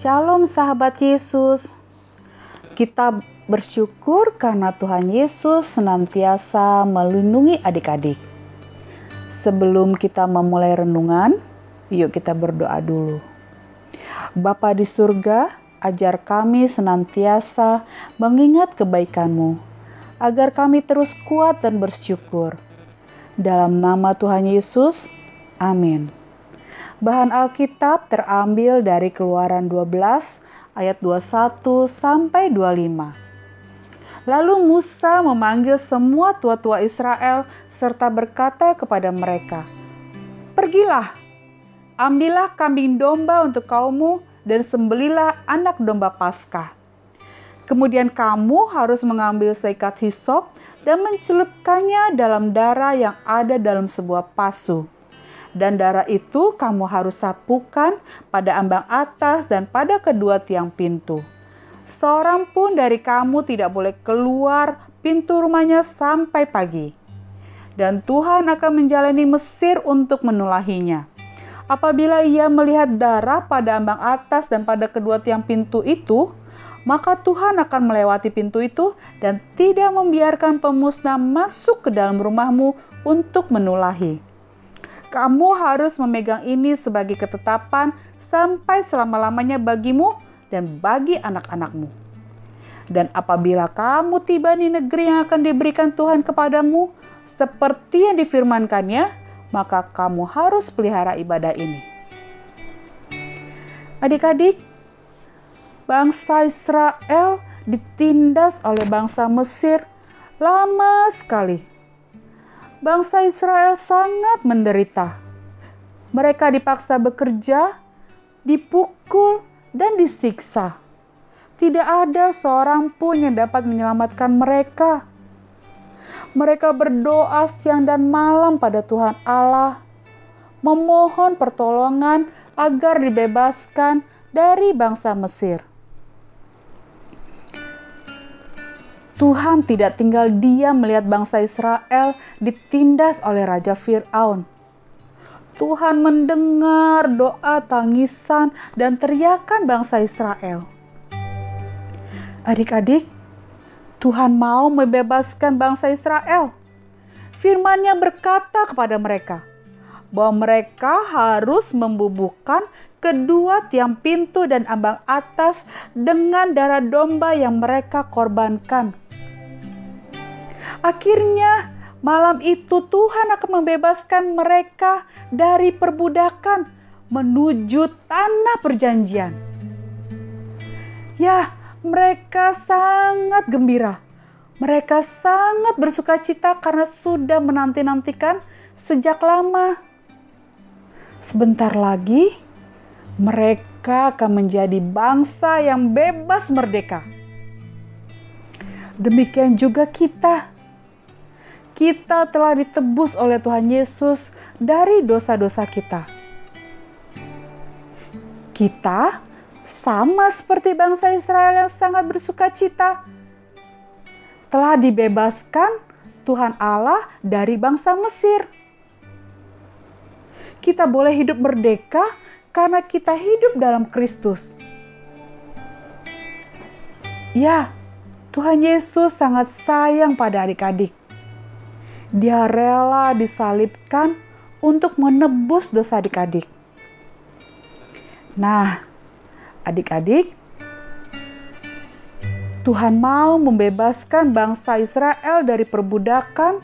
Shalom sahabat Yesus. Kita bersyukur karena Tuhan Yesus senantiasa melindungi adik-adik. Sebelum kita memulai renungan, yuk kita berdoa dulu. Bapa di surga, ajar kami senantiasa mengingat kebaikan-Mu, agar kami terus kuat dan bersyukur. Dalam nama Tuhan Yesus, amin. Bahan Alkitab terambil dari Keluaran 12 ayat 21 sampai 25. Lalu Musa memanggil semua tua-tua Israel serta berkata kepada mereka, "Pergilah, ambillah kambing domba untuk kaummu dan sembelilah anak domba Paskah. Kemudian kamu harus mengambil seikat hisop dan mencelupkannya dalam darah yang ada dalam sebuah pasu." Dan darah itu kamu harus sapukan pada ambang atas dan pada kedua tiang pintu. Seorang pun dari kamu tidak boleh keluar pintu rumahnya sampai pagi. Dan Tuhan akan menjalani Mesir untuk menulahinya. Apabila ia melihat darah pada ambang atas dan pada kedua tiang pintu itu, maka Tuhan akan melewati pintu itu dan tidak membiarkan pemusnah masuk ke dalam rumahmu untuk menulahi kamu harus memegang ini sebagai ketetapan sampai selama-lamanya bagimu dan bagi anak-anakmu. Dan apabila kamu tiba di negeri yang akan diberikan Tuhan kepadamu, seperti yang difirmankannya, maka kamu harus pelihara ibadah ini. Adik-adik, bangsa Israel ditindas oleh bangsa Mesir lama sekali bangsa Israel sangat menderita. Mereka dipaksa bekerja, dipukul, dan disiksa. Tidak ada seorang pun yang dapat menyelamatkan mereka. Mereka berdoa siang dan malam pada Tuhan Allah, memohon pertolongan agar dibebaskan dari bangsa Mesir. Tuhan tidak tinggal diam melihat bangsa Israel ditindas oleh Raja Fir'aun. Tuhan mendengar doa tangisan dan teriakan bangsa Israel. Adik-adik, Tuhan mau membebaskan bangsa Israel. Firman-Nya berkata kepada mereka bahwa mereka harus membubuhkan kedua tiang pintu dan ambang atas dengan darah domba yang mereka korbankan. Akhirnya, malam itu Tuhan akan membebaskan mereka dari perbudakan menuju tanah perjanjian. Ya, mereka sangat gembira. Mereka sangat bersuka cita karena sudah menanti-nantikan sejak lama. Sebentar lagi, mereka akan menjadi bangsa yang bebas merdeka. Demikian juga kita kita telah ditebus oleh Tuhan Yesus dari dosa-dosa kita. Kita sama seperti bangsa Israel yang sangat bersuka cita, telah dibebaskan Tuhan Allah dari bangsa Mesir. Kita boleh hidup merdeka karena kita hidup dalam Kristus. Ya, Tuhan Yesus sangat sayang pada adik-adik. Dia rela disalibkan untuk menebus dosa adik-adik. Nah, adik-adik, Tuhan mau membebaskan bangsa Israel dari perbudakan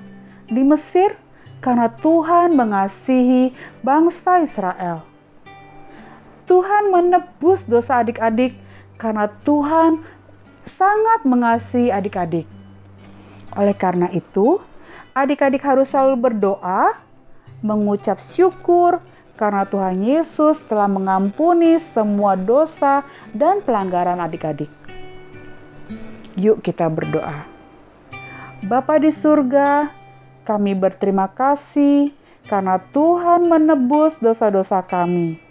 di Mesir karena Tuhan mengasihi bangsa Israel. Tuhan menebus dosa adik-adik karena Tuhan sangat mengasihi adik-adik. Oleh karena itu, adik-adik harus selalu berdoa, mengucap syukur karena Tuhan Yesus telah mengampuni semua dosa dan pelanggaran adik-adik. Yuk kita berdoa. Bapa di surga, kami berterima kasih karena Tuhan menebus dosa-dosa kami.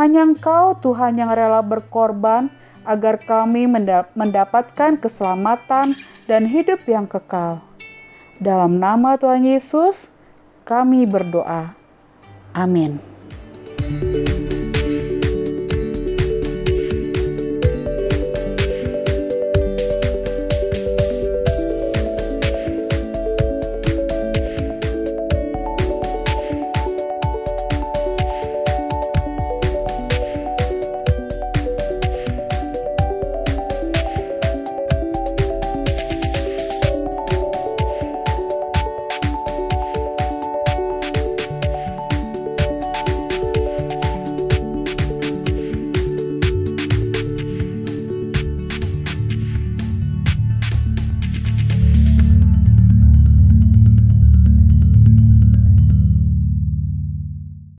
Hanya Engkau Tuhan yang rela berkorban agar kami mendapatkan keselamatan dan hidup yang kekal. Dalam nama Tuhan Yesus, kami berdoa. Amin.